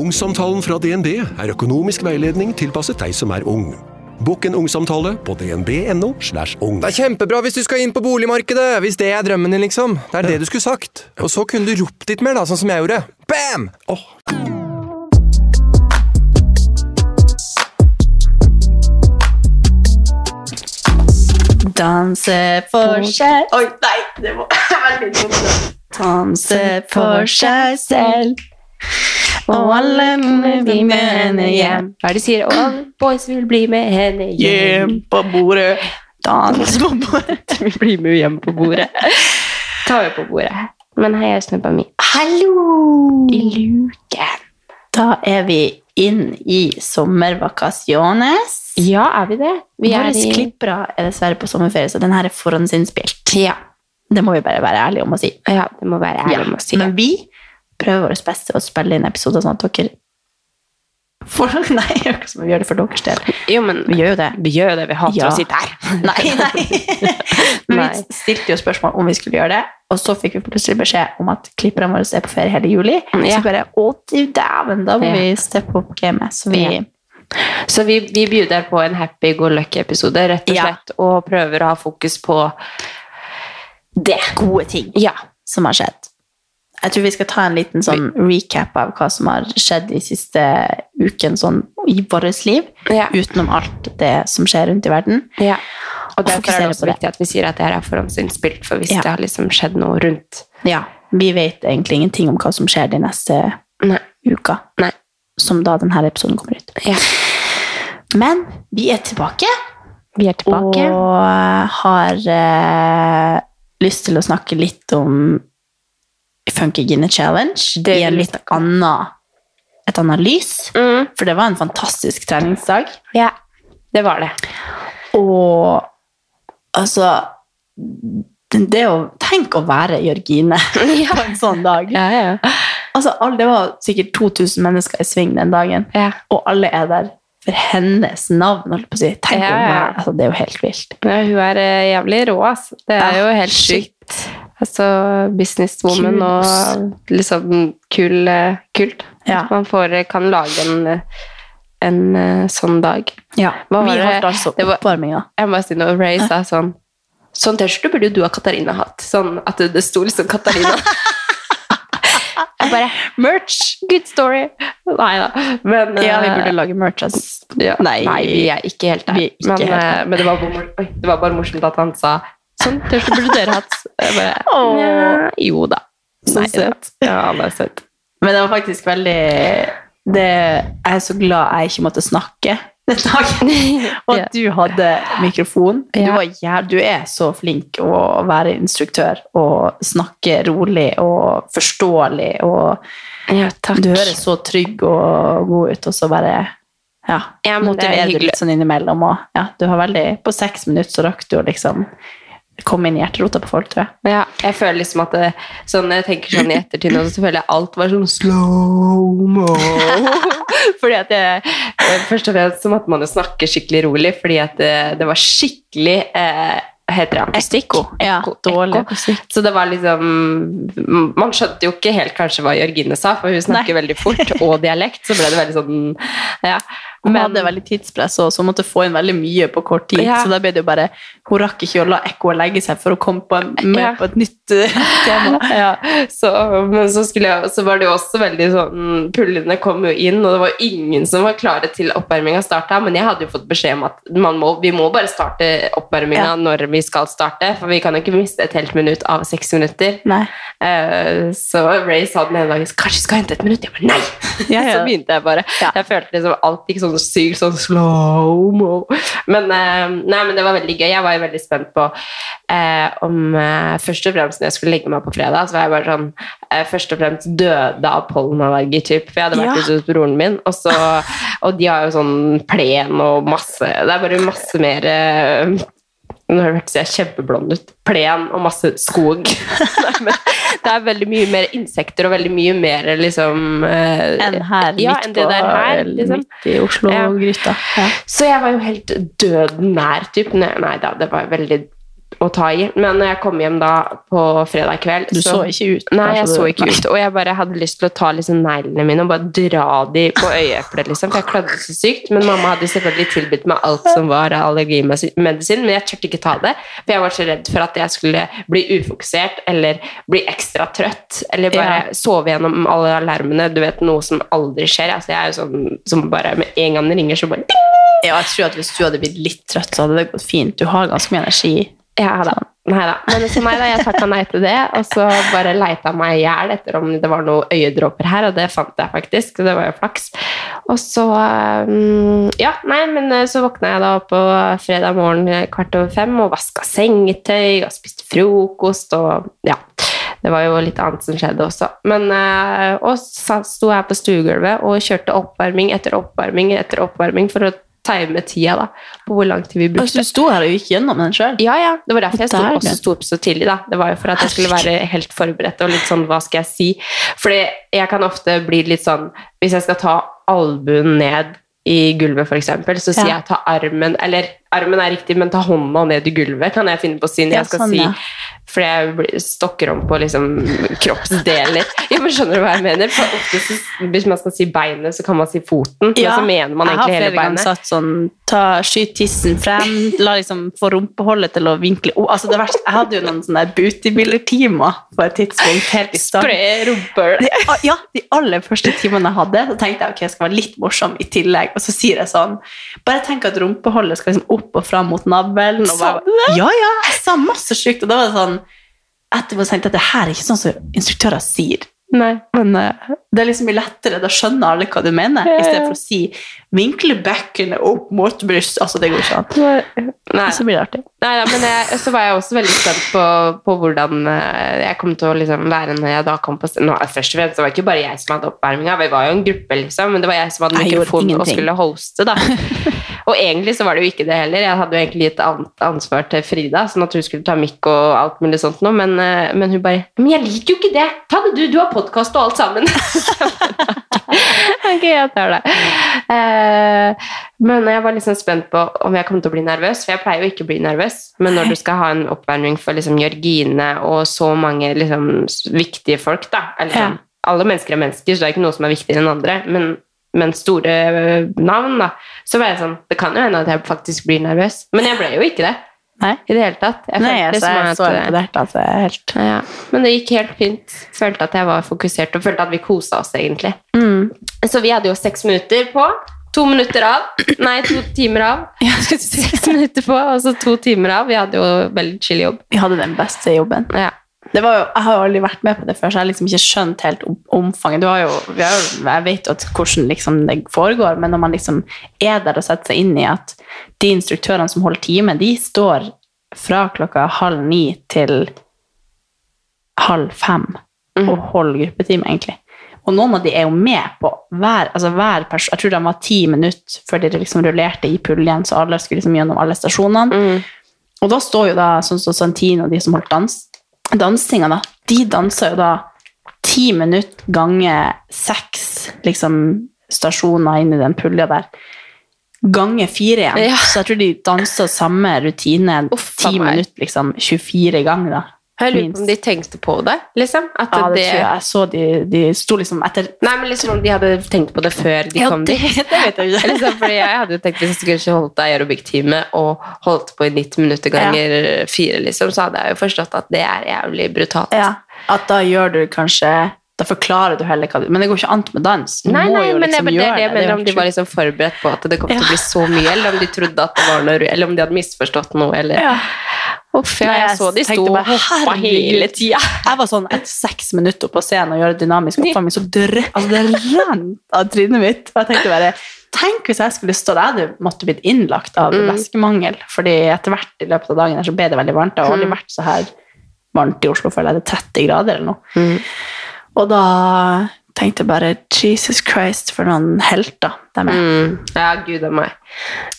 Ungsamtalen fra DNB er økonomisk veiledning tilpasset deg som er ung. Bokk en ungsamtale på dnb.no. slash ung. Det er kjempebra hvis du skal inn på boligmarkedet, hvis det er drømmen din, liksom. Det er det du skulle sagt. Og så kunne du ropt litt mer, da, sånn som jeg gjorde. Bam! Oh. Danse for seg Oi, nei, det var veldig dumt. Danse for seg selv. Og alle vil bli med henne hjem. Hva er det de sier? Alle boys vil bli med henne hjem. Hjem på bordet. Dans på bordet. Du vil bli med hjem på bordet. Ta henne på bordet. Men hei, jeg snubba mi. Hallo! I luken. Da er vi inn i sommervakasjones. Ja, er vi det? Vi Våre i klippere er dessverre på sommerferie, så den her er forhåndsinnspilt. Ja. Det må vi bare være ærlige om å si. ja, det må være ærlig Ja, om å si. Men vi prøver vårt beste å spille inn episoder sånn at dere for, Nei, som vi gjør det for deres del. Jo, men Vi gjør jo det. vi gjør det. Vi hater Ja. å sitte her. Nei, nei. Men vi stilte jo spørsmål om vi skulle gjøre det, og så fikk vi plutselig beskjed om at klipperne våre er på ferie hele juli. Ja. Så bare å, du dæven, da må Ja. vi steppe opp gamet. Så vi Ja. Så vi, vi bjuder på en happy go lucky-episode, rett og slett, og prøver å ha fokus på Det gode ting Ja. som har skjedd. Jeg tror vi skal ta en liten sånn recap av hva som har skjedd de siste uken sånn, i vårt liv, Ja. utenom alt det som skjer rundt i verden. ja. Og derfor er det også også det. viktig at vi sier at det her er forhåndsinnspilt, for hvis Ja. det har liksom skjedd noe rundt Ja, vi vet egentlig ingenting om hva som skjer de neste Nei. uka, Nei. som da denne episoden kommer ut. Ja. Men vi er tilbake, Vi er tilbake. og har eh, lyst til å snakke litt om Funky Guinea Challenge Det i en litt annen, et annet lys. Mm. For det var en fantastisk treningsdag. Ja, det var det. Og altså det å Tenk å være Jørgine på en sånn dag. Ja, ja. Altså, det var sikkert 2000 mennesker i sving den dagen, ja. og alle er der for hennes navn. Holdt på å si. Tenk Ja, det, ja. altså, det er jo helt vilt. Ja, hun er eh, jævlig rå, altså. Det er Ja, jo helt shit. Altså, businesswoman og liksom kul, eh, kult. Ja. Man får, eh, kan lage en, eh, en sånn dag. Ja. Hva var Vi holdt altså Det var- oppvarminga. Jeg må bare si noe. Ray sa sånn Sånn T-skjorte burde jo du og Katarina hatt. Sånn at det, det sto liksom Katarina. jeg bare Merch! Good story! Nei da. Men Ja, vi burde lage merch. ass. ja. Nei. Nei, vi er ikke helt der. Er ikke men, helt der. men det, var bare, oi, det var bare morsomt at han sa Sånn T-skjorte burde dere hatt. Jeg bare. «Nja, jo da. Nei Ja, det er søtt. Men det var faktisk veldig det, Jeg er så glad jeg ikke måtte snakke den dagen. Og at du hadde mikrofon. Du, var ja, du er så flink å være instruktør og snakke rolig og forståelig. Og Ja, du høres så trygg og god ut, og så bare ja, Ja, er motiverer du litt sånn innimellom. Og, ja, du har veldig, på seks minutter så rakk du å liksom komme inn i hjerterota på folk, tror jeg. Ja, jeg føler liksom at det, sånn, jeg tenker sånn i ettertid nå, så føler jeg alt var sånn slow-mo. fordi at jeg, eh, først og fremst så måtte man jo snakke skikkelig rolig, fordi at det, det var skikkelig, eh, heter det? Ekko. Ja, dårlig akustikk. Så det var liksom, man skjønte jo ikke helt kanskje hva Jørgine sa, for hun snakker Nei. veldig fort, og dialekt, så ble det veldig sånn, ja. Hun Men- hadde veldig tidspress og så måtte få inn veldig mye på kort tid. Ja. Så da ble det jo bare Hun rakk ikke å la ekkoet legge seg for å komme på med Ja. på et nytt eh, tema. Ja, så, men så, jeg, så var det jo også veldig sånn Pullene kom jo inn, og det var ingen som var klare til oppvarminga starta. Men jeg hadde jo fått beskjed om at man må, vi må bare starte oppvarminga når vi skal starte. For vi kan jo ikke miste et helt minutt av seks minutter. Eh, så Ray sa den ene dagen kanskje vi skal hente et minutt. Jeg bare nei! Så begynte jeg bare. Jeg følte liksom alt gikk sånn sånn sykt sånn slow-mo. Men, eh, nei, men det var veldig gøy. Jeg var jo veldig spent på eh, om eh, Først og fremst når jeg skulle legge meg på fredag, så var jeg bare sånn eh, Først og fremst døde av pollenallergi, typ. For jeg hadde vært Ja. hos broren min, og, så, og de har jo sånn plen og masse Det er bare masse mer eh, nå hørtes jeg kjempeblond ut. Plen og masse skog. Det er veldig mye mer insekter og veldig mye mer liksom eh, Enn her, ja, midt, enn det der her, liksom. midt i Oslo-gryta. Ja. Så jeg var jo helt døden nær, typ. Nei da, det var veldig å ta i. Men når jeg kom hjem da på fredag kveld Du så ikke ut. Nei, jeg så så ikke ut. Og jeg bare hadde lyst til å ta liksom neglene mine og bare dra de på øyeeplet, liksom. For jeg klødde så sykt. Men mamma hadde selvfølgelig tilbudt meg alt som var av allergimedisin, men jeg turte ikke ta det. For jeg var så redd for at jeg skulle bli ufokusert eller bli ekstra trøtt. Eller bare Ja. sove gjennom alle alarmene. Du vet, noe som aldri skjer. Altså, jeg er jo sånn som bare med en gang det ringer, så bare Ja, jeg tror at Hvis du hadde blitt litt trøtt, så hadde det gått fint. Du har ganske mye energi. Ja da. Nei da. Men så nei da, jeg takka nei til det, og så bare leita meg i hjel etter om det var noen øyedråper her, og det fant jeg faktisk. Så det var jo flaks. Og så mm, Ja, nei, men eh, så våkna jeg da på fredag morgen kvart over fem og vaska sengetøy og spiste frokost og ja. Det var jo litt annet som skjedde også. Men, eh, og så sto jeg på stuegulvet og kjørte oppvarming etter oppvarming etter oppvarming for å time tida da, på hvor lang tid vi brukte. Altså, du sto her og gikk gjennom den sjøl? Ja, ja. Det var derfor jeg sto, også sto opp så tidlig. da. Det var jo for at jeg skulle være helt forberedt og litt sånn, hva skal jeg si? Fordi jeg kan ofte bli litt sånn Hvis jeg skal ta albuen ned i gulvet, for eksempel, så sier Ja. jeg ta armen Eller armen er riktig, men ta hånda ned i gulvet, kan jeg finne på å si når jeg skal sånn, si ja. Fordi jeg stokker om på liksom kroppsdeler. Ja, men Skjønner du hva jeg mener? For ofte så, Hvis man skal si beinet, så kan man si foten, men så mener man egentlig hele beinet. Jeg har flere ganger satt sånn ta, Skyt tissen frem, la liksom få rumpeholdet til å vinkle oh, Altså, det verste, jeg hadde jo noen sånne bootybiller-timer på et tidspunkt helt i start. Spre rumpehull. Ja, de aller første timene jeg hadde, så tenkte jeg ok, jeg skal være litt morsom i tillegg. Og så sier jeg sånn Bare tenk at rumpeholdet skal liksom opp og fram mot navlen. Og bare? Ja, ja, jeg sa masse sjukt. Og da var det sånn Etterpå tenkte jeg at det her er ikke sånn som instruktører sier. Nei. Men eh, det er liksom mye lettere, da skjønner alle hva du mener, Ja, ja. i stedet for å si 'vinkle bekkenet opp mot bryst'. Altså, det går ikke an. Nei. Så blir det artig. Nei, da, men jeg, så var jeg også veldig spent på, på hvordan eh, jeg kom til å liksom være når jeg da kom på. Nå, Først og fremst så var det ikke bare jeg som hadde oppvarminga, vi var jo en gruppe, liksom, men det var jeg som hadde mikrofon og skulle hoste. da. og egentlig så var det jo ikke det heller. Jeg hadde jo egentlig gitt an- ansvar til Frida, sånn at hun skulle ta mikk og alt mulig sånt noe, men, eh, men hun bare Men jeg liker jo ikke det! Ta det du, du har podkast og alt sammen! ok, jeg tar det. Eh, men jeg var liksom spent på om jeg kom til å bli nervøs, for jeg pleier jo ikke å bli nervøs. Men når du skal ha en oppvarming for liksom Jørgine og så mange liksom viktige folk, da eller Ja. sånn, Alle mennesker er mennesker, så det er ikke noe som er viktigere enn andre. Men, men store øh, navn, da, så var jeg sånn Det kan jo hende at jeg faktisk blir nervøs. Men jeg ble jo ikke det. Nei. I det hele tatt. Jeg Nei, følte altså, som jeg så at det er helt ja, men det gikk helt fint. Følte at jeg var fokusert, og følte at vi kosa oss, egentlig. mm. Så vi hadde jo seks minutter på. To minutter av. Nei, to timer av. Seks minutter på, og så to timer av. Vi hadde jo veldig chill jobb. Vi hadde den beste jobben. Ja. Det var jo, jeg har jo aldri vært med på det før, så jeg har liksom ikke skjønt helt omfanget. Du har jo, jo, jeg vet jo hvordan liksom det foregår, men når man liksom er der og setter seg inn i at de instruktørene som holder time, de står fra klokka halv ni til halv fem og holder gruppetime, egentlig. Og noen av de er jo med på hver, altså hver person. Jeg tror de var ti minutter før de liksom rullerte i puljen, så alle skulle liksom gjennom alle stasjonene. Og da står jo da sånn som Santino og de som holdt dans, dansinga, da, de danser jo da ti minutter ganger seks liksom, stasjoner inn i den pulja der. Ganger fire igjen. Ja. Så jeg tror de danser samme rutine ti minutter, liksom 24 ganger. da. Jeg lurer på om de tenkte på det, liksom. At Ja, det det, tror jeg. Jeg så de, de sto liksom etter Nei, men liksom om de hadde tenkt på det før de kom det, dit. det vet jeg ikke. Liksom, fordi jeg hadde jo tenkt Hvis jeg skulle ikke holdt aerobic-time og holdt på i 90 minutter ganger fire, liksom, så hadde jeg jo forstått at det er jævlig brutalt. Ja, at da gjør du kanskje Da forklarer du heller hva du Men det går ikke an med dans. Du Nei, nei, men det, liksom det, det, jeg det. Det er mener om de var liksom forberedt på at det kom til å bli så mye, eller om de trodde at det var noe, eller om de hadde misforstått noe, eller Ja. Uff, ja, jeg så de sto og hoppa hele tida. Jeg var sånn etter seks minutter på scenen og gjøre dynamisk oppvarming, så drø, altså det rant av trynet mitt. Og jeg tenkte bare Tenk hvis jeg skulle stå der, jeg måtte blitt innlagt av Mm. væskemangel. fordi etter hvert i løpet av dagen her så ble det veldig varmt. Det har aldri Mm. vært så her varmt i Oslo, føler jeg. Det er 30 grader eller noe. Mm. Og da tenkte bare Jesus Christ, for noen helter de er. Mm. Ja, gud a meg.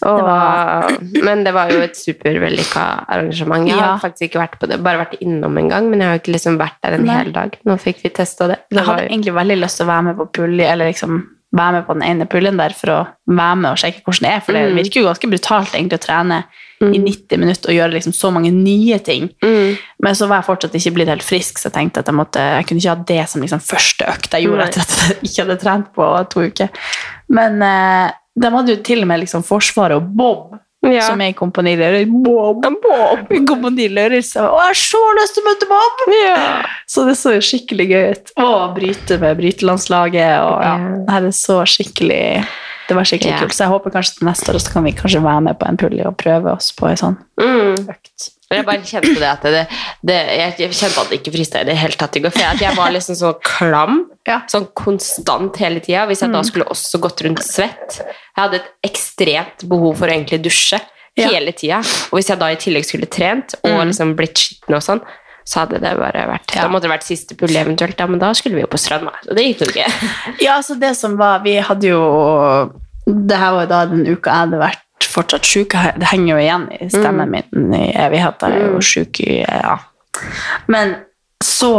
Og, Det var- Men det var jo et supervellykka arrangement. Jeg Ja. har faktisk ikke vært på det, bare vært innom en gang, men jeg har jo ikke liksom vært der en Nei. hel dag. Nå fikk vi testa det. det Jeg hadde jo- egentlig veldig lyst til å være med på pulje, eller liksom være med på den ene puljen der for å være med og sjekke hvordan det er, for det Mm. virker jo ganske brutalt egentlig å trene i 90 minutter og gjøre liksom så mange nye ting. Mm. Men så var jeg fortsatt ikke blitt helt frisk, så jeg tenkte at jeg, måtte, jeg kunne ikke ha det som liksom første økt jeg gjorde etter at jeg ikke hadde trent på to uker. Men eh, de hadde jo til og med liksom Forsvaret og Bob, Ja. som er i Kompani Lerøy. Bob! Bob. Kompani Lerøy sa «Å, jeg har så lyst til å møte Bob! Så det så jo skikkelig gøy ut. Å bryte med brytelandslaget. Og, ja. Ja. Det så skikkelig Det var skikkelig yeah. kult. Så jeg håper kanskje til neste år så kan vi kanskje være med på en pulje og prøve oss på en sånn Mm. økt. Jeg bare kjente det at det, det, jeg kjente at det ikke frista i det hele tatt i går. For jeg, var liksom så klam, Ja. sånn konstant hele tida. Hvis jeg da Mm. skulle også gått rundt svett Jeg hadde et ekstremt behov for å egentlig dusje hele tida. Og hvis jeg da i tillegg skulle trent og Mm. liksom blitt skitten og sånn, så hadde det bare vært Ja. Da måtte det vært siste pull eventuelt, da, men da skulle vi jo på stranda. Og det gikk jo ikke. Ja, altså det som var Vi hadde jo Det her var jo da den uka jeg hadde vært fortsatt syk. Det henger jo igjen i stemmen min i evigheter. Jeg er jo syk i Ja. Men så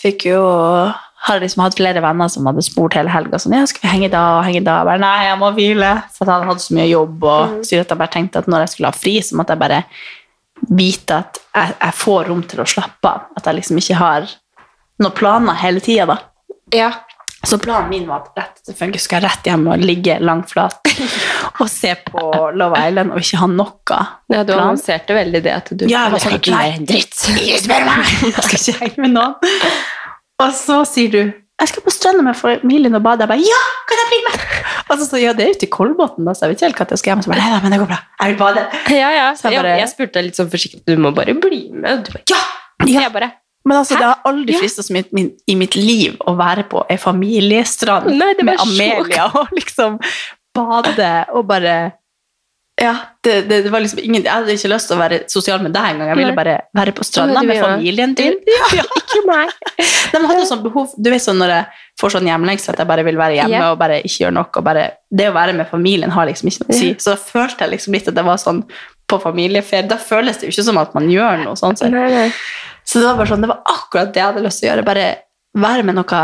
fikk jo har liksom hatt flere venner som hadde spurt hele helga sånn, ja, skal vi henge da og henge da. Jeg Bare, Nei, jeg må hvile, for jeg hadde hatt så mye jobb. Og så at jeg bare tenkte at når jeg skulle ha fri, så måtte jeg bare vite at jeg, jeg får rom til å slappe av. At jeg liksom ikke har noen planer hele tida, da. Ja. Så planen min var at rett funke skulle jeg rett hjem og ligge langflat og se på Love Island og ikke ha noe ja, du annonserte veldig det at du Ja, jeg var sånn, ikke nei, gjøre en dritt. Ikke spør meg! Jeg skal ikke henge med noen. Og så sier du jeg skal på stranda med familien og bade. Jeg bare, ja, Og så sa ja, det er ute i Kolbotn, så jeg vet ikke helt hva jeg skal. Men så bare, nei, nei, men det går bra. Jeg vil bade. Ja, ja. Så jeg jeg, bare- jeg spurte deg litt sånn forsiktig du må bare bli med. Du bare ja! Ja. Jeg bare Men altså, det har aldri Ja. fristet så mye i mitt liv å være på en familiestrand Nei, med Amelia og liksom bade og bare Ja, det, det, det var liksom ingen Jeg hadde ikke lyst til å være sosial med deg engang. Jeg ville bare være på stranda med familien din. Ja, ikke meg. De hadde sånn behov Du vet sånn når jeg får sånn hjemlengsel at jeg bare vil være hjemme yeah. og bare ikke gjøre noe. Bare, det å være med familien har liksom ikke noe å si. Så da følte jeg liksom litt at det var sånn på familieferie. Da føles det jo ikke som at man gjør noe sånn. Så. Så det var bare sånn, det var akkurat det jeg hadde lyst til å gjøre. Bare være med noe,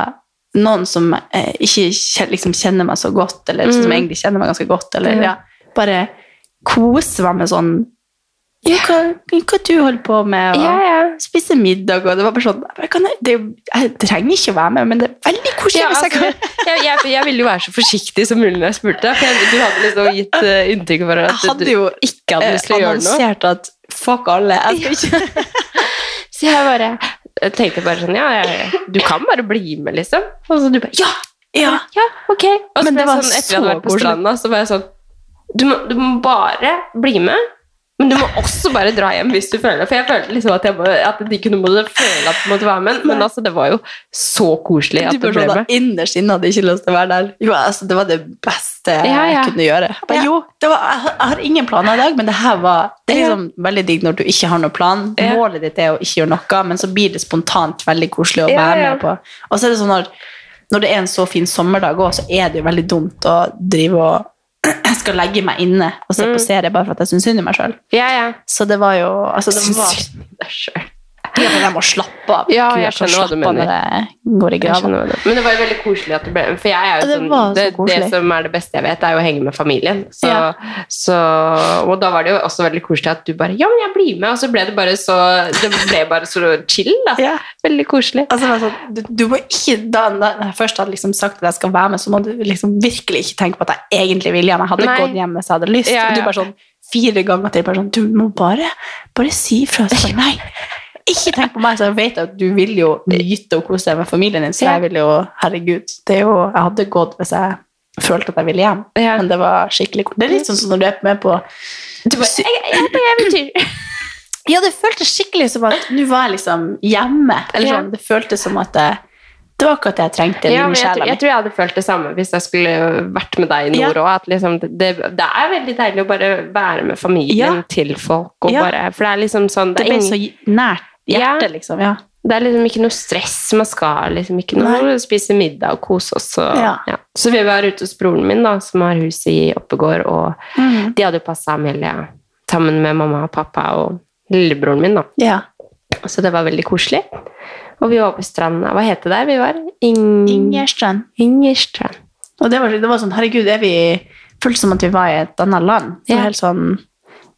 noen som eh, ikke liksom kjenner meg så godt, eller som Mm. egentlig kjenner meg ganske godt. Eller Ja. ja, bare kose meg med sånn ja, hva, hva du holder på med, og Ja, ja. spise middag, og det var bare sånn jeg, det, jeg trenger ikke å være med, men det er veldig koselig Ja, altså, jeg, jeg, jeg ville jo være så forsiktig som mulig når jeg spurte. For du hadde liksom gitt uh, inntrykk for at Jeg hadde du jo ikke hadde lyst til å gjøre noe. annonsert at fuck alle, jeg skal ikke Så jeg bare jeg tenkte bare sånn Ja, du kan bare bli med, liksom. Og så du bare Ja! ja. ja ok. Og så Men ble det jeg var sånn, etter vi jeg hadde vært på stranda, så var jeg sånn du må, du må bare bli med. Men du må også bare dra hjem hvis du føler det. For jeg følte liksom at, jeg må, at de kunne måtte føle at de måtte være med. Men altså, det var jo så koselig at Du ble sånn, med. Innerst inne hadde ikke lyst til å være der. Jo, altså, det var det beste Ja, ja. jeg kunne gjøre. Jeg Bare, Ja. Jo, det var, jeg, har- ingen planer i dag, men det her var Det er liksom veldig digg når du ikke har noen plan. Målet ditt er å ikke gjøre noe, men så blir det spontant veldig koselig å være med på. Og så er det sånn når, når det er en så fin sommerdag òg, så er det jo veldig dumt å drive og jeg skal legge meg inne og se Mm. på serie bare for at jeg syns synd i meg sjøl. Ja, ja. Så det var jo altså, det var, Ja, for jeg må slappe av. Ja, jeg skjønner hva du mener. Det går i du- Men det var jo veldig koselig at det ble For jeg er jo Ja, det sånn så det, det som er det beste jeg vet, er jo å henge med familien. Så, Ja. så, og da var det jo også veldig koselig at du bare Ja, men jeg blir med. Og så ble det bare så Det ble bare så chill, da. Ja. Veldig koselig. Altså, altså, sånn, du, du må ikke, da, jeg først hadde liksom sagt at jeg skal være med, så må du liksom virkelig ikke tenke på at jeg egentlig vil hjem. Jeg hadde Nei. gått hjem hvis jeg hadde lyst. Ja, Og du bare sånn fire ganger til bare sånn, du må bare, bare si fra. Nei, ikke tenk på meg, så jeg vet at du vil jo nyte og kose deg med familien din, så jeg vil jo, herregud, det er jo, jeg hadde gått hvis jeg følte at jeg ville hjem. Ja. Men det var skikkelig kort. Det er litt sånn som når du er med på Du bare Jeg, jeg på eventyr. Ja, det føltes skikkelig som at nå var jeg liksom hjemme. Eller sånn, Det føltes som at det, det var akkurat det jeg trengte. Ja, jeg, tror- jeg tror jeg hadde følt det samme hvis jeg skulle vært med deg i nord Ja. òg. Liksom, det, det er veldig deilig å bare være med familien Ja. til folk. Og Ja. bare, for det er liksom sånn det det er, ingen... så nært hjertet, Ja. liksom. Ja. det er liksom ikke noe stress. Man skal liksom ikke noe spise middag og kose oss. Og, Ja. ja. Så vi var ute hos broren min, da, som har hus i Oppegård, og mm. de hadde jo passa Amelia sammen med mamma og pappa og lillebroren min. da. ja. Så det var veldig koselig. Og vi var på stranda. Hva het det der vi var? Ing... Ingerstrand. Ingerstrand. Og det var, det var sånn, herregud, er vi føltes som at vi var i et annet land. Var Ja. helt sånn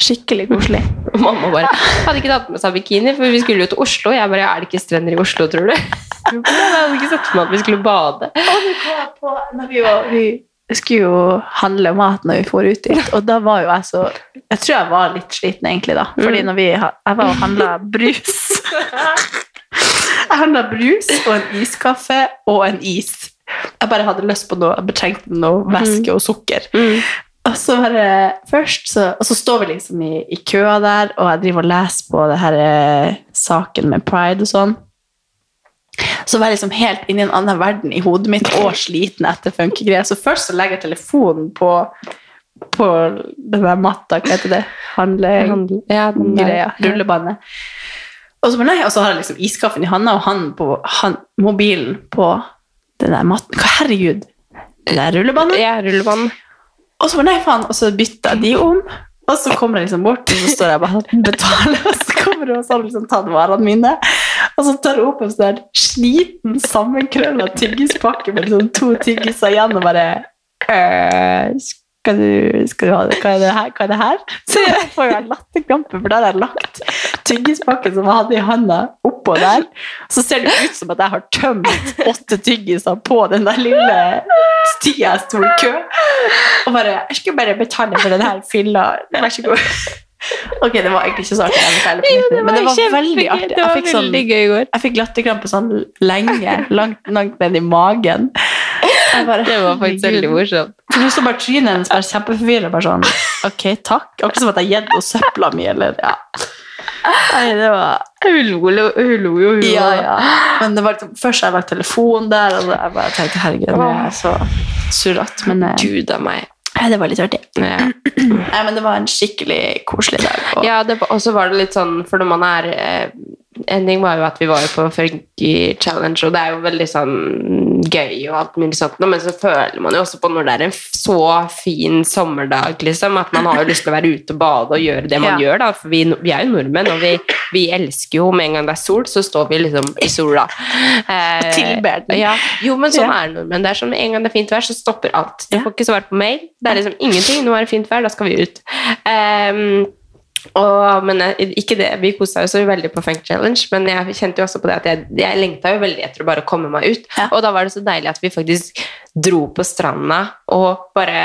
skikkelig koselig. Og mamma bare hadde ikke tatt med seg bikini, for vi skulle jo til Oslo. Jeg bare, er det ikke strender i Oslo, tror du? Jeg hadde ikke sett for meg at vi skulle bade. Og vi kom på, når vi, var, vi skulle jo handle mat når vi for ut dit, og da var jo jeg så Jeg tror jeg var litt sliten, egentlig, da. Fordi når vi, jeg var og handla brus Jeg handla brus og en iskaffe og en is. Jeg bare hadde lyst på noe, jeg betrengte trengte noe væske og sukker. Og så bare først så, Og så står vi liksom i, i køa der, og jeg driver og leser på det her eh, saken med pride og sånn. Så var jeg liksom helt inne i en annen verden i hodet mitt og sliten etter funkegreier. Så først så legger jeg telefonen på, på den der matta, hva heter det? Handlegreia. Ja, der. Rullebåndet. Og så, nei, og så har jeg liksom iskaffen i handa og han på han, mobilen på den der matten. Hva, herregud! Det der rullebanen. Ja, rullebånd. Og så nei faen, og så bytta de om. Og så kommer jeg liksom bort, og så står jeg bare og betaler, og så kommer hun og så har liksom tatt varene mine. Og så tar hun opp en sånn sliten, sammenkrølla tyggispakke med liksom to tyggiser igjen, og bare «Øh, skal du, skal du ha det? Hva er det her? Hva er det her? Så jeg får jo latterkrampe, for da har jeg lagt tyggispakken som jeg hadde i handa, oppå der. Så ser det ut som at jeg har tømt åtte tyggiser på den der lille stia jeg sto i kø. Og bare Jeg skulle bare betale for den her fylla. Vær så god. Ok, det var egentlig ikke så artig, jeg det men det var veldig artig. Jeg fikk, sånn, jeg fikk latterkrampe sånn lenge, langt, langt ned i magen. Bare, Det var faktisk veldig morsomt. For du så bare trynet hennes bare kjempeforvirra. Bare sånn Ok, takk. Akkurat som at jeg har gitt henne søpla mi, eller ja. Nei, det var Hun lo, jo, hun Ja, ja. Men det var liksom, først har jeg lagt telefon der, og jeg bare tenkte herregud, det er så surrete. Men eh, Gud av meg. det var litt artig. Ja. Nei, men det var en skikkelig koselig dag. Og, Ja, det, og så var det litt sånn, for når man er eh, En ting var jo at vi var på Funky Challenge, og det er jo veldig sånn gøy og alt mulig sånt, men så føler man jo også på når det er en så fin sommerdag, liksom, at man har jo lyst til å være ute og bade og gjøre det man Ja. gjør, da, for vi, vi er jo nordmenn, og vi, vi elsker jo med en gang det er sol, så står vi liksom i sola. Eh, Tilber den. Ja. Jo, men sånn Ja. er nordmenn. Det er sånn med en gang det er fint vær, så stopper alt. Du får ikke svar på mail. Det er liksom ingenting. Nå er det fint vær, da skal vi ut. Ehm, og, men eh, ikke det, vi kosa oss veldig på Funk Challenge, men jeg kjente jo også på det at jeg, jeg lengta jo veldig etter å bare komme meg ut. Ja. Og da var det så deilig at vi faktisk dro på stranda og bare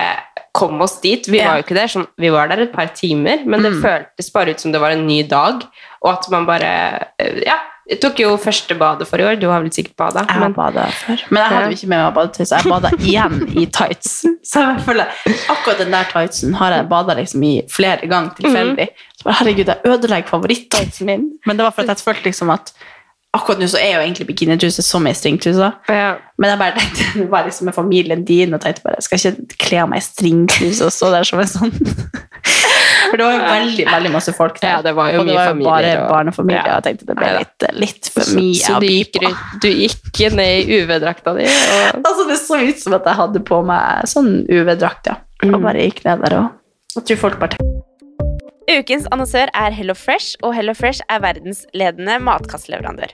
kom oss dit. Vi Ja. var jo ikke der, sånn, vi var der et par timer, men det Mm. føltes bare ut som det var en ny dag, og at man bare eh, Ja, jeg tok jo første badet for i år. Du har vel sikkert bada? Før. Men jeg hadde jo ikke med meg badetøy, så jeg bada igjen i tights. Så jeg føler, akkurat den der tightsen har jeg bada liksom i flere ganger tilfeldig. Så bare, herregud, jeg ødelegger favoritt-tightsen min. Men det var for at jeg følte liksom at akkurat nå så er jo egentlig bikinitruse som ei stringtruse. Ja. Men jeg bare tenkte det var liksom med familien din og tenkte bare, jeg skal ikke kle av meg i stringtruse og stå der som en sånn For det var jo veldig veldig masse folk der. Ja, det var jo og det var jo bare og- barnefamilier. Ja. Og jeg tenkte det ble litt, litt for mye så å du, by gikk, du gikk ned i UV-drakta di og Altså, det så ut som at jeg hadde på meg sånn UV-drakt, ja. Og bare gikk ned der og Jeg tror folk bare Ukens annonsør er Hello Fresh, og Hello Fresh er verdensledende matkastleverandør.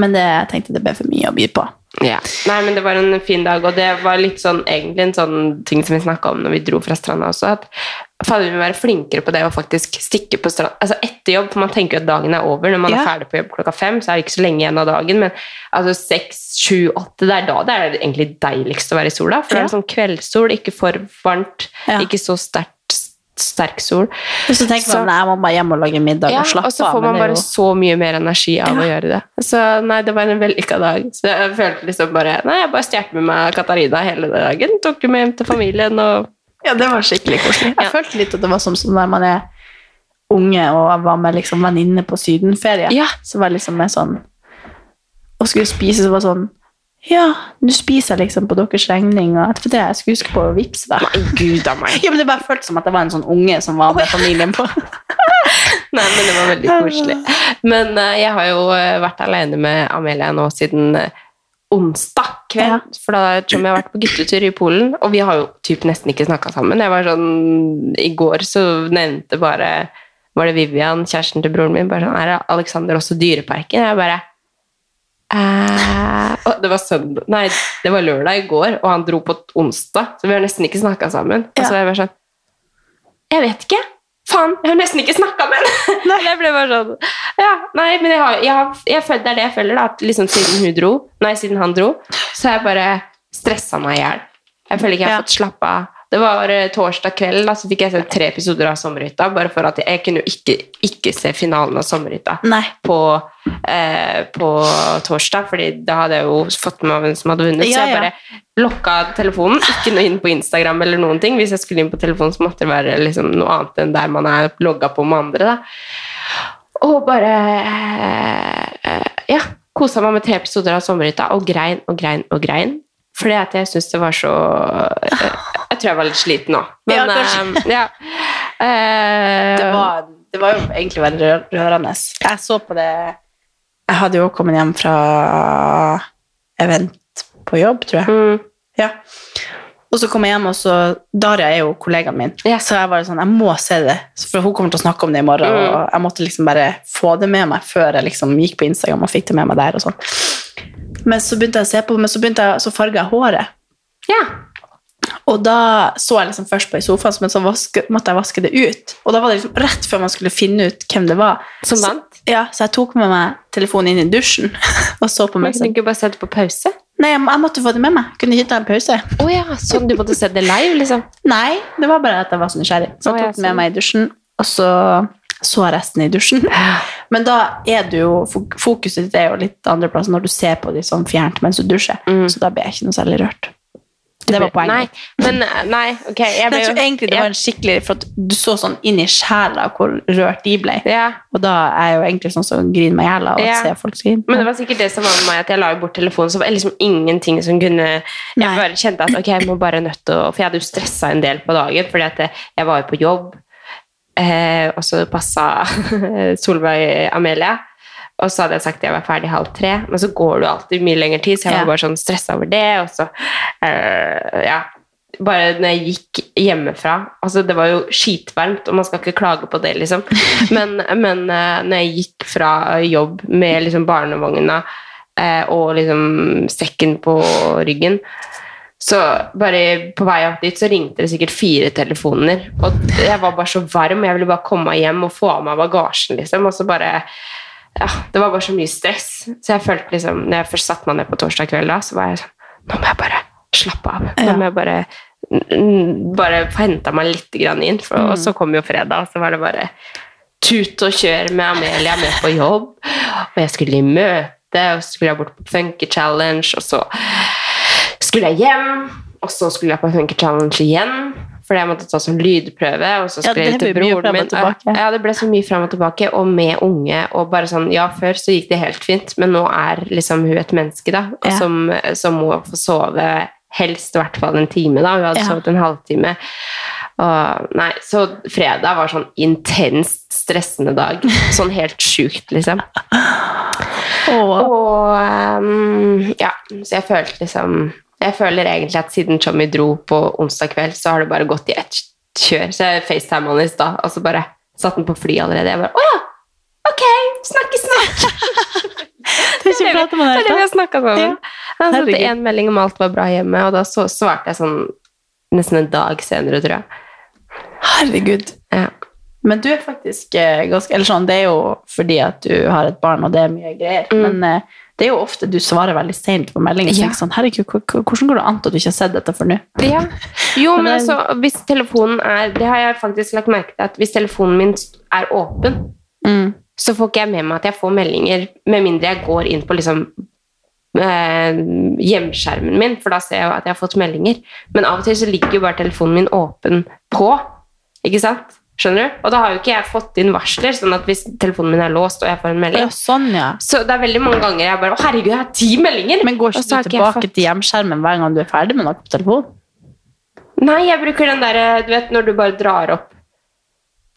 Men det, jeg tenkte det ble for mye å by på. Ja. Nei, men det var en fin dag, og det var litt sånn, egentlig en sånn ting som vi snakka om når vi dro fra stranda også, at fader, vi må være flinkere på det å faktisk stikke på stranda altså etter jobb, for man tenker jo at dagen er over når man Ja. er ferdig på jobb klokka fem, så er det ikke så lenge igjen av dagen, men altså seks, sju, åtte, det er da det er egentlig deiligst å være i sola, for det Ja. er sånn kveldssol, ikke for varmt, ikke så sterkt sterk sol. Og så tenker Så- man nei, jeg må bare hjem og lage middag Ja, og slappe av. og så får man bare jo- så mye mer energi av å gjøre det. Så nei, det var en vellykka dag. Så jeg følte liksom bare Nei, jeg bare stjal med meg Katarina hele dagen. Tok henne med hjem til familien og Ja, det var skikkelig koselig. Jeg Ja. følte litt at det var som, når man er unge og var med liksom venninne på sydenferie. Ja. Så var det liksom med sånn Og skulle spise, så var det sånn Ja, nå spiser jeg liksom på deres regning, og etterpå det jeg skulle huske på å vippse deg. Nei, gud av meg. Ja, men det bare føltes som at det var en sånn unge som var med familien på. Nei, men det var veldig koselig. Men uh, jeg har jo eh, vært alene med Amelia nå siden eh, onsdag kveld. For da som jeg har vært på guttetur i Polen, og vi har jo typ nesten ikke snakka sammen. Jeg var sånn, I går så nevnte bare var det Vivian, kjæresten til broren min, bare sånn, er Alexander også Dyreparken? Jeg bare eh, det var søndag, nei, det var lørdag i går, og han dro på onsdag, så vi har nesten ikke snakka sammen. Og så er jeg bare sånn Jeg vet ikke. Faen, jeg har nesten ikke snakka med henne! Jeg ble bare sånn Ja, nei, men jeg har, jeg har, jeg føler, det er det jeg føler, da. At liksom siden hun dro, nei, siden han dro, så har jeg bare stressa meg i hjel. Jeg føler ikke jeg har Ja. fått slappa av. Det var eh, torsdag kveld, da, så fikk jeg se tre episoder av Sommerhytta. Bare for at jeg, kunne jo ikke, ikke se finalen av Sommerhytta på, eh, på torsdag, fordi da hadde jeg jo fått med meg hvem som hadde vunnet. Ja, Så jeg ja. bare lokka telefonen, ikke noe inn på Instagram eller noen ting. Hvis jeg skulle inn på telefonen, så måtte det være liksom noe annet enn der man er logga på med andre. Da. Og bare eh, Ja, kosa meg med tre episoder av Sommerhytta og grein og grein og grein. Fordi at jeg syns det var så eh, Jeg tror jeg var litt sliten. Ja, Men kanskje. eh, ja. Eh, Det var, det var jo egentlig veldig rørende. Jeg så på det Jeg hadde jo kommet hjem fra event på jobb, tror jeg. mm, Ja. Og så kom jeg hjem, og så Daria er jo kollegaen min. yes. Så jeg var sånn, jeg må se det, for hun kommer til å snakke om det i morgen. Mm. Og jeg måtte liksom bare få det med meg før jeg liksom gikk på Instagram og fikk det med meg der. og sånn. Men så begynte jeg å se på, men så, jeg, så farga jeg håret. ja. Og da så jeg liksom først på i sofaen, men så vaske, måtte jeg vaske det ut. Og da var det liksom rett før man skulle finne ut hvem det var. Som Så- Ja, så jeg tok med meg telefonen inn i dusjen og så på Men meg. kunne Sånn. du ikke bare sette på pause? Nei, jeg, jeg måtte få det med meg. Kunne ikke ta en pause. Å ja, sånn du måtte se det live, liksom? Nei, det var bare at jeg var så nysgjerrig. Så jeg ja, tok det med sånn. meg i dusjen, og så så resten i dusjen. Men da er du jo, fokuset ditt er jo litt andreplass når du ser på de sånn fjernt mens du dusjer. Mm. Så da blir jeg ikke noe særlig rørt. Det var poenget. Nei, men nei, ok. Jeg ble Jeg tror egentlig det var en skikkelig, for at du så sånn inn i sjela hvor rørt de ble. ja. Og da er jeg jo egentlig sånn som griner meg i hjel av å se folk grine. Men det var sikkert det som var med meg, at jeg la bort telefonen, så var det liksom ingenting som kunne Jeg Nei. bare kjente at ok, jeg må bare nødt til å For jeg hadde jo stressa en del på dagen, fordi at jeg var jo på jobb, eh, og så passa Solveig Amelia. Og så hadde jeg sagt at jeg var ferdig halv tre, men så går det alltid mye lengre tid, så jeg Ja. var bare sånn stressa over det. Og så, eh, ja Bare når jeg gikk hjemmefra Altså, det var jo skitvarmt, og man skal ikke klage på det, liksom. Men, men eh, når jeg gikk fra jobb med liksom barnevogna eh, og liksom sekken på ryggen så bare på vei opp dit så ringte det sikkert fire telefoner. Og jeg var bare så varm, og jeg ville bare komme meg hjem og få av meg bagasjen, liksom. Og så bare Ja, det var bare så mye stress. Så jeg følte liksom Når jeg først satte meg ned på torsdag kveld, da, så var jeg sånn Nå må jeg bare slappe av. Nå må jeg bare mm, bare få henta meg litt grann inn. For, Og så kom jo fredag, og så var det bare tut og kjør med Amelia med på jobb. Og jeg skulle i møte, og så skulle jeg bort på Funky Challenge, og så skulle jeg hjem, og så skulle jeg på Funky Challenge igjen. Fordi jeg måtte ta sånn lydprøve. Og så Ja, jeg det til broren min. Ja, det ble så mye frem og tilbake, og med unge. Og bare sånn, ja, Før så gikk det helt fint, men nå er liksom hun et menneske da, Ja. som, som må få sove helst i hvert fall en time. da, Hun hadde Ja. sovet en halvtime. Og, nei, så fredag var sånn intenst stressende dag. Sånn helt sjukt, liksom. Og um, ja, så jeg følte liksom Jeg føler egentlig at siden Tommy dro på onsdag kveld, så har det bare gått i ett kjør. Så jeg FaceTime han i stad, og så bare satt han på fly allerede. Jeg bare Å ja! Ok, snakkes snart! Det er Det Det er det vi har snakka sammen. Han sendte én en melding om alt var bra hjemme, og da så, svarte jeg sånn nesten en dag senere, tror jeg. Herregud. Ja. Men du er faktisk eh, ganske Eller sånn, det er jo fordi at du har et barn, og det er mye greier. Men eh, det er jo ofte du svarer veldig seint på meldinger. Ja. sånn, herregud, hvordan går det an at du ikke har sett dette før nå? Ja. Jo, Men men altså, hvis telefonen er Det har jeg faktisk lagt merke til, at hvis telefonen min er åpen, Mm. så får ikke jeg med meg at jeg får meldinger, med mindre jeg går inn på liksom eh, hjemskjermen min, for da ser jeg at jeg har fått meldinger. Men av og til så ligger jo bare telefonen min åpen på, ikke sant? Skjønner du? Og da har jo ikke jeg fått inn varsler, sånn at hvis telefonen min er låst og jeg får en melding Ja, sånn, ja. Så det er veldig mange ganger jeg bare Å, herregud, jeg har ti meldinger! Men går ikke du tilbake fått- til hjemskjermen hver gang du er ferdig med noe på telefon? Nei, jeg bruker den der, du vet, når du bare drar opp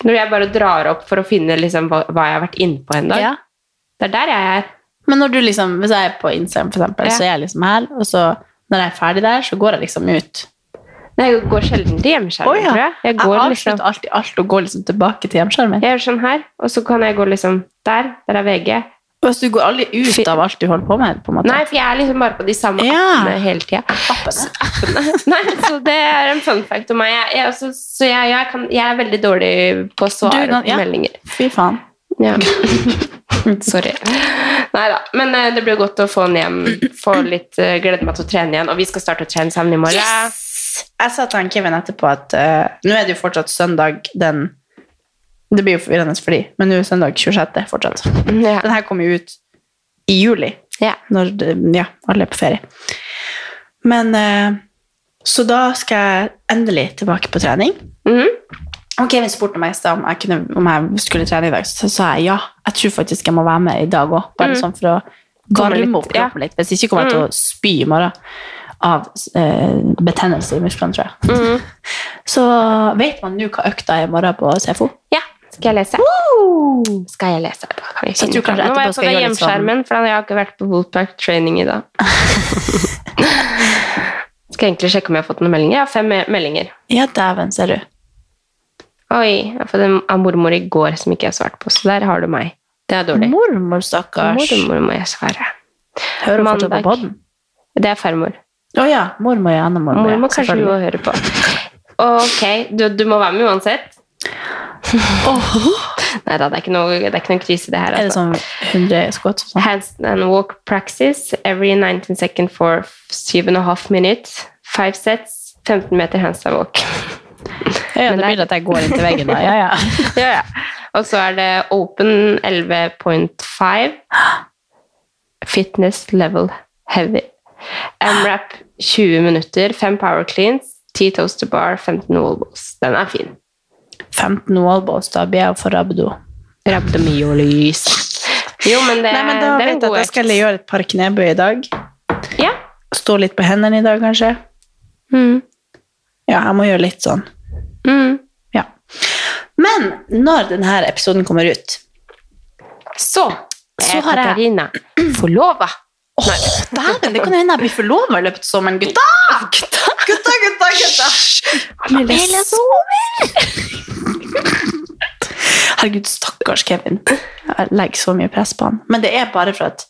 Når jeg bare drar opp for å finne liksom hva, hva jeg har vært inne på en dag. Ja. Det er der jeg er. Men når du liksom, hvis jeg er på Instagram, for eksempel, så er jeg liksom her, og så når jeg er ferdig der, så går jeg liksom ut. Nei, Jeg går sjelden til hjemskjermen, oh, ja. tror jeg. Jeg Jeg går liksom avslutter alltid alt og går liksom tilbake til hjemskjermen. Jeg gjør sånn her, og så kan jeg gå liksom der. Der er VG. Og så du går aldri ut av alt du holder på med, på? Nei, for jeg er liksom bare på de samme Ja. appene hele tida. Appene. Nei, så det er en fun fact om meg. Jeg, jeg, så, så jeg, jeg, kan, jeg er veldig dårlig på å svare Du, da- på meldinger. Fy faen. Ja. Sorry. Nei da. Men uh, det blir godt å få den hjem. Få litt, uh, glede meg til å trene igjen. Og vi skal starte å trene sammen i morgen. Jeg sa til han Kevin etterpå at uh, nå er det jo fortsatt søndag den Det blir jo forvirrende for de, men nå er søndag 26. fortsatt. Ja. Den her kommer jo ut i juli, Ja. når ja, alle er på ferie. Men uh, Så da skal jeg endelig tilbake på trening. Mhm. Og Kevin spurte meg om, jeg kunne- om jeg skulle trene i dag, så sa jeg ja. Jeg tror faktisk jeg må være med i dag òg, bare sånn for å varme opp kroppen litt. Hvis ikke kommer jeg til å spy i morgen av eh, betennelse i musklene, tror jeg. Så vet man nå hva økta er i morgen på CFO? ja. Skal jeg lese? Skal jeg lese? Kan jeg tror kanskje. Nå var jeg på jeg gjøre litt sånn- hjemskjermen, for jeg har ikke vært på Bootback training i dag. Skal egentlig sjekke om jeg har fått noen meldinger? Jeg har fem meldinger. Ja, dæven, ser du. Oi, jeg har fått en av mormor i går som ikke jeg har svart på, så der har du meg. Det er dårlig. Mormor, stakkars. Mormor må jeg svare. Hører hun fortsatt på podden? Det er farmor. Å ja, mormor er Anne mormor. Mor må kanskje du må høre på. Ok, du, du må være med uansett. Nei da, det er ikke noe, det er ikke noe krise, det her. Er det Altså. sånn 100 skott? sånn? Hands and walk practice every 19 second for 7,5 minutter. Five sets, 15 meter hands and walk. Ja, ja, det blir at jeg går inn til veggen da. Ja, ja. ja, ja. Og så er det open 11.5. Fitness level heavy. M-rap 20 minutter, 5 power cleans, 10 toaster bar, 15 wallballs. Den er fin. 15 wallballs, da blir jeg for rabdo. Rabdomyolys. Jo, men det, Nei, men da det er en jeg god økt. jeg økt. skal gjøre et par knebøy i dag. Ja. Stå litt på hendene i dag, kanskje. Mm. Ja, jeg må gjøre litt sånn. Mm. Ja. Men når denne episoden kommer ut, Så Så har jeg- Katarina forlova. Åh, dæven, det kan hende jeg blir forlova i løpet av sommeren. Gutta! Gutta, gutta, gutta! gutta. Amelia sover! Herregud, stakkars Kevin. Jeg legger så mye press på han. Men det er bare for at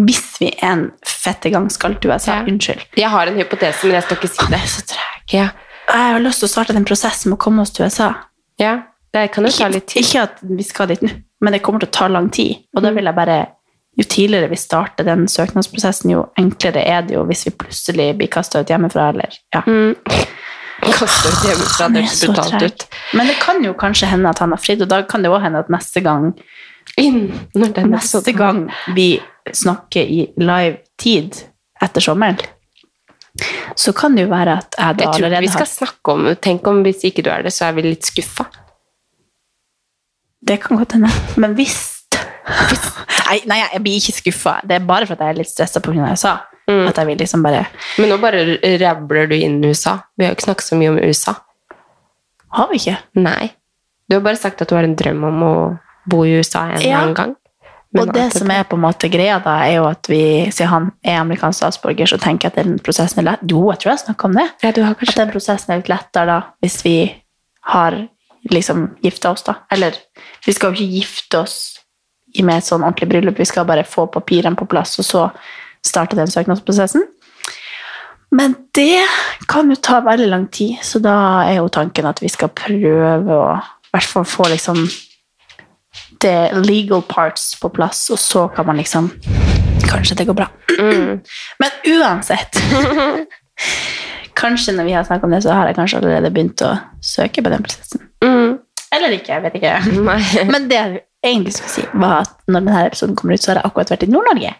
hvis vi en fette gang skal til USA, Ja. unnskyld. Jeg har en hypotese, men jeg skal ikke si Han det. er så treg. Ja, Jeg har lyst til å starte den prosessen med å komme oss til USA. ja det kan jo ta litt tid. ikke at vi skal dit nå, men det kommer til å ta lang tid. Og da vil jeg bare Jo tidligere vi starter den søknadsprosessen, jo enklere er det jo hvis vi plutselig blir kasta ut hjemmefra, eller ja. Kaster ut hjemmefra, det høres brutalt ut. Men det kan jo kanskje hende at han har fridd, og da kan det òg hende at neste gang Inn Neste gang vi snakker i live tid etter sommeren, så kan det jo være at jeg da Jeg tror vi skal har snakke om Tenk om hvis ikke du er det, så er vi litt skuffa. Det kan godt hende. Men hvis Nei, nei, jeg blir ikke skuffa. Det er bare for at jeg er litt stressa pga. USA. Mm. At jeg vil liksom bare Men nå bare rabler du inn USA. Vi har jo ikke snakket så mye om USA. Har vi ikke? Nei. Du har bare sagt at du har en drøm om å bo i USA en Ja. annen gang. Men og det som er på en måte greia, da, er jo at vi, siden han er amerikansk statsborger, så tenker jeg at den prosessen er lett. Jo, jeg tror jeg snakka om det. Ja, du har At den prosessen er litt lettere da, hvis vi har liksom gifta oss, da. Eller vi skal jo ikke gifte oss i- med et sånn ordentlig bryllup, vi skal bare få papirene på plass, og så starte den søknadsprosessen. Men det kan jo ta veldig lang tid, så da er jo tanken at vi skal prøve å i hvert fall få liksom the legal parts på plass, og så kan man liksom Kanskje det går bra. Men uansett Kanskje når vi har snakket om det, så har jeg kanskje allerede begynt å søke på den prosessen. mm. Eller ikke, jeg vet ikke. Nei. Men det egentlig skulle si, var at når denne episoden kommer ut, så har jeg akkurat vært i Nord-Norge.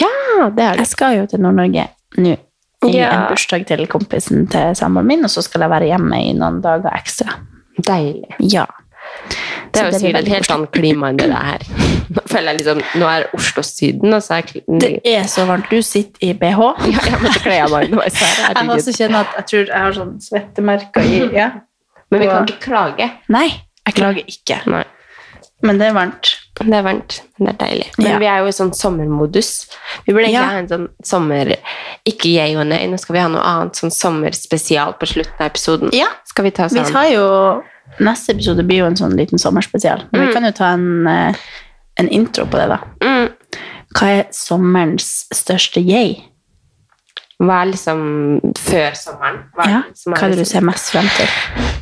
Ja, det er det. Jeg skal jo til Nord-Norge nå i Ja. en bursdag til kompisen til samboeren min, og så skal jeg være hjemme i noen dager ekstra. Deilig. Ja. Det er jo sikkert et helt annet klima enn det det er. Nå føler jeg liksom, nå er Oslo Syden, og så er Det er så varmt. Du sitter i BH. ja, Jeg måtte kle av meg nå. Jeg må også kjenner at jeg tror jeg har sånn svettemerker i ja. Men vi kan ikke klage. Nei, jeg klager ikke. Nei. Men det er varmt. Det er varmt, men det er deilig. Men Ja. vi er jo i sånn sommermodus. Vi burde egentlig Ja. ha en sånn sommer... Ikke jeg og nei, nå skal vi ha noe annet sånn sommerspesial på slutten av episoden. Ja. Skal vi ta Vi sånn? tar jo Neste episode blir jo en sånn liten sommerspesial. Men vi Mm. kan jo ta en, eh, en intro på det, da. Mm. Hva er sommerens største jeg? Hva er liksom før sommeren? Hva Ja, hva er det du liksom- ser mest frem til?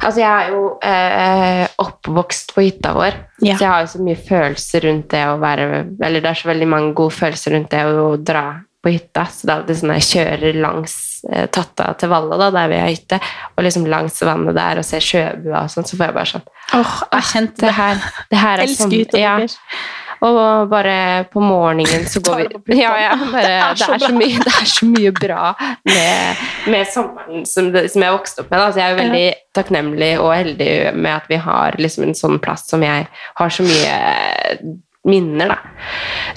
Altså, jeg er jo eh, oppvokst på hytta vår, Ja. så jeg har jo så mye følelser rundt det å være Eller det er så veldig mange gode følelser rundt det å dra på hytta. Så da det er sånn jeg kjører langs eh, Tatta til Valle, da, der vi har hytte, og liksom langs vannet der og ser sjøbua og sånn, så får jeg bare sånn Åh, jeg kjente Det her, det her er Elsker hytta ja. deres. Og bare på morgenen så går vi ja, ja, bare, Det er det, så er så mye, det er så mye bra med, med sommeren som, det, som jeg vokste opp med. Altså, jeg er veldig takknemlig og heldig med at vi har liksom en sånn plass som jeg har så mye minner, da.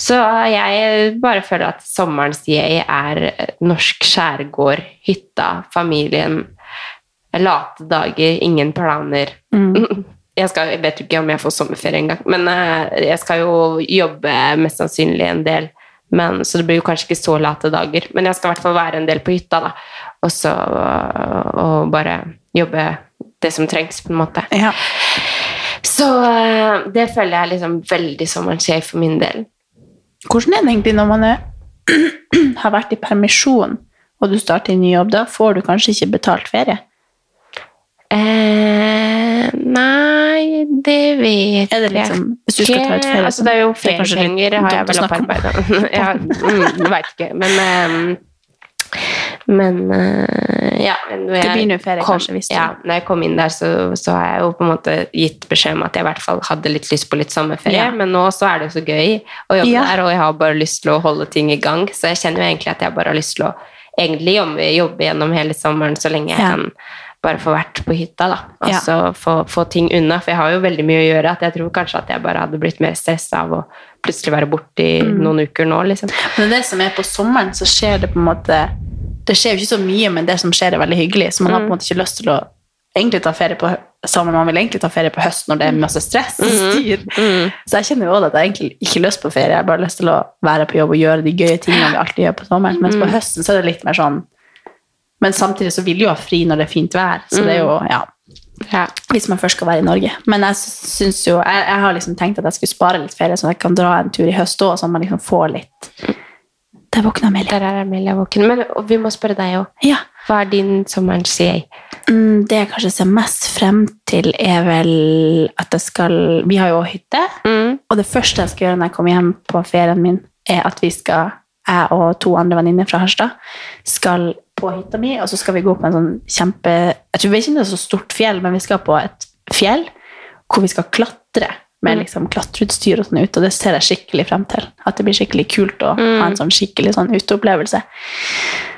Så jeg bare føler at sommerens jeg er norsk skjærgård, hytta, familien, late dager, ingen planer. Jeg, skal, jeg vet jo ikke om jeg får sommerferie engang, men eh, jeg skal jo jobbe mest sannsynlig en del. Men, så det blir jo kanskje ikke så late dager. Men jeg skal i hvert fall være en del på hytta, da. Og så og bare jobbe det som trengs, på en måte. Ja. Så eh, det føler jeg liksom veldig som en sjef for min del. Hvordan er det egentlig når man er, har vært i permisjon, og du starter i ny jobb? Da får du kanskje ikke betalt ferie? Eh, nei, det vet jeg liksom, hvis du skal ta ut ferie? Altså, det er jo er feriepenger har jeg vel opparbeida. ja, mm, veit ikke, men ehm, Men eh, ja. Når Det jeg ferie, kom, kanskje, ja, når jeg kom inn der, så, så har jeg jo på en måte gitt beskjed om at jeg i hvert fall hadde litt lyst på litt sommerferie. Ja. Men nå så er det så gøy å jobbe Ja. der, og jeg har bare lyst til å holde ting i gang. Så jeg kjenner jo egentlig at jeg bare har lyst til å egentlig jobbe, jobbe gjennom hele sommeren så lenge jeg kan bare få vært på hytta, da. Ja. Altså få, få ting unna. For jeg har jo veldig mye å gjøre. At jeg tror kanskje at jeg bare hadde blitt mer stressa av å plutselig være borte i Mm. noen uker nå, liksom. Men det som er på sommeren, så skjer det på en måte Det skjer jo ikke så mye, men det som skjer, er veldig hyggelig. Så man har på en måte ikke lyst til å egentlig ta ferie på sammen. man vil egentlig ta ferie på høst når det er masse stress og styr. Så jeg kjenner jo også at jeg egentlig ikke har lyst på ferie, jeg har bare lyst til å være på jobb og gjøre de gøye tingene vi alltid gjør på sommeren. Mens på høsten så er det litt mer sånn Men samtidig så vil du jo ha fri når det er fint vær, så det er jo, ja Ja. hvis man først skal være i Norge. Men jeg syns jo jeg, jeg har liksom tenkt at jeg skulle spare litt ferie, så jeg kan dra en tur i høst òg, så man liksom får litt Der våkna Amelia. Der er Amelia våken. Men vi må spørre deg òg. Ja. Hva er din sommerens CA? Mm, det jeg kanskje ser mest frem til, er vel at jeg skal Vi har jo hytte. Mm. Og det første jeg skal gjøre når jeg kommer hjem på ferien min, er at vi skal, jeg og to andre venninner fra Harstad, skal på hytta mi, og så skal vi gå på en sånn kjempe Jeg tror ikke det er så stort fjell, men vi skal på et fjell hvor vi skal klatre med liksom klatreutstyr og sånn ut, og det ser jeg skikkelig frem til. At det blir skikkelig kult å ha en sånn skikkelig sånn uteopplevelse.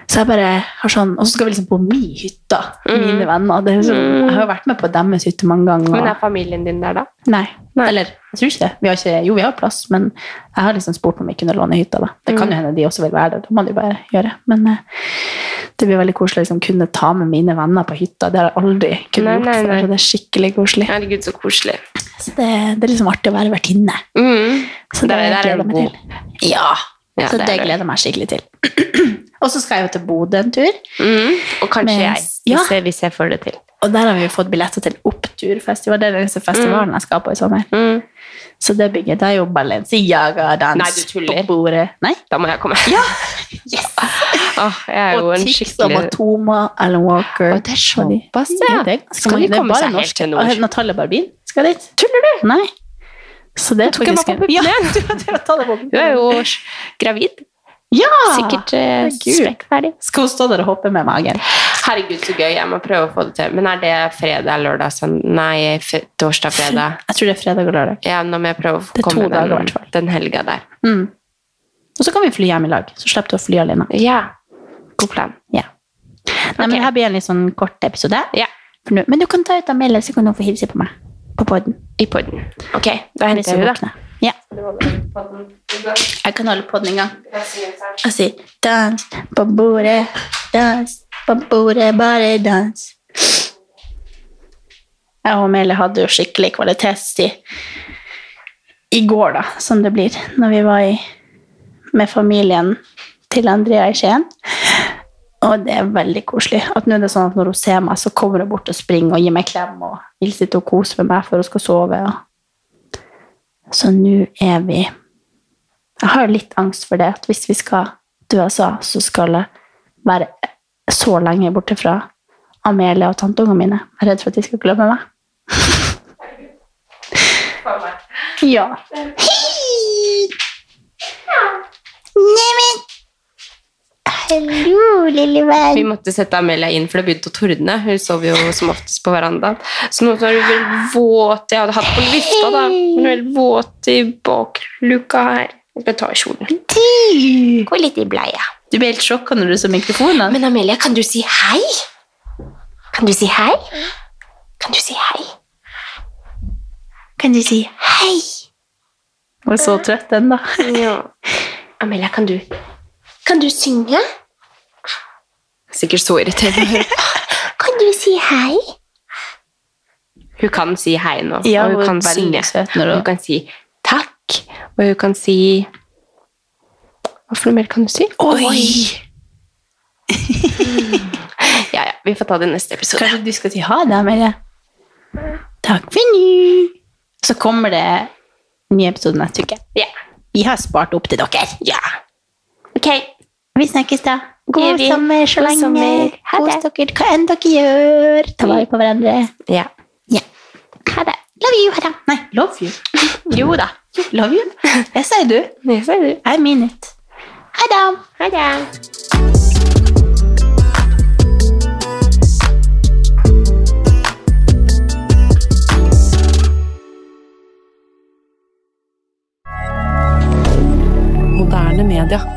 Så jeg bare har sånn, Og så skal vi liksom på mi hytta, mine venner. Det er så, jeg har jo vært med på deres hytte mange ganger. Men er familien din der, da? Nei. Eller jeg tror ikke det. Vi har ikke, jo, vi har plass, men jeg har liksom spurt om vi kunne låne hytta. da. Det kan jo hende de også vil være der. Det må de bare gjøre. Men eh, det blir veldig koselig å liksom kunne ta med mine venner på hytta. Det har jeg aldri kunnet Nei, gjort nei, før. nei. så Det er skikkelig koselig. Herregud, så koselig. Så det, det er liksom artig å være vertinne. Mm. Så det, det, der er det jeg gleder meg til. Ja, Ja, så det det, er gleder jeg meg skikkelig til. og så skal jeg jo til Bodø en tur. Mm. Og kanskje Mens, jeg, Ja. hvis, jeg, hvis jeg får det til. Og der har vi jo fått billetter til Oppturfestival. Det er den festivalen jeg skal på i sommer. Mm. Så det bygget det er jo Balenciaga-dans Nei, du tuller. på bordet. Nei? Da må jeg komme. Ja! Yes! jeg jo Og Tix og skikkelig Matoma, Alan Walker. Å, det er såpass, ja. ja. det Skal mange. de komme seg helt til nord? Og Natalie Barbin skal dit. Tuller du? Nei. Så det tok jeg meg på puppene. Ja, du, er jo gravid. Ja! Sikkert eh, sprekkferdig. Skal hun stå der og hoppe med magen? Herregud, så gøy. Jeg må prøve å få det til. Men er det fredag, lørdag, søndag Nei, f torsdag, fredag? Jeg tror det er fredag og lørdag. Ja, nå må jeg prøve å Det er komme dager, den, den helga der. Mm. Og så kan vi fly hjem i lag, så slipper du å fly alene. Ja. God plan. Ja. Nei, men her blir en litt sånn kort episode. Ja. For nå- Men du kan ta ut Amelie, så kan hun få hilse på meg. På podden. I podden. Ok, da henter jeg henne. Ja. Jeg kan holde podden en gang. Og si dans på bordet, dans på bordet, bare dans. Jeg og Mele hadde jo skikkelig kvalitetstid i går, da, som det blir, når vi var i, med familien til Andrea i Skien. Og det er veldig koselig. At nå er det sånn at når hun ser meg, så kommer hun bort og springer og gir meg klem og vil sitte og kose med meg før hun skal sove. Så nå er vi Jeg har litt angst for det, at hvis vi skal dø, så, så skal jeg være så lenge borte fra Amelie og tanteungene mine. Jeg er redd for at de skal glemme meg. Ja. Neimen Hallo, lille venn. Vi måtte sette Amelia inn, for det begynte å tordne. Hun sov jo som oftest på verandaen. Så nå er hun vel våt Jeg hadde hatt på vifta, da. Men hun er vel våt i bakluka her. Jeg skal ta kjolen. Gå litt i bleia. Du blir helt sjokka når du så mikrofonen. Men Amelia, kan du si hei? Kan du si hei? Kan du si hei? Kan du si hei? Hun er så trøtt ennå. Ja. Amelia, kan du Kan du synge? Sikkert så irriterende å høre på. Kan du si hei? Hun kan si hei nå, Ja, og hun hun kan synge. hun- Hun kan si takk, og hun kan si Hva for noe mer kan du si? Oi! Ja, ja, vi får ta det i neste episode. Kanskje du skal si ha det, Amelie? Takk for nå. Så kommer det en ny episode neste uke. Ja. Vi har spart opp til dere. ja. Ok. Vi snakkes da. God sommer så God lenge. sommer. Ha Kos dere hva enn dere gjør. Ta vare på hverandre. Ja. Ja. Ha det. Love you. Ha det. Nei, love you. Jo da. Love you. Det sier du. Det sier du. I mean it. Ha det. Ha det. Moderne media.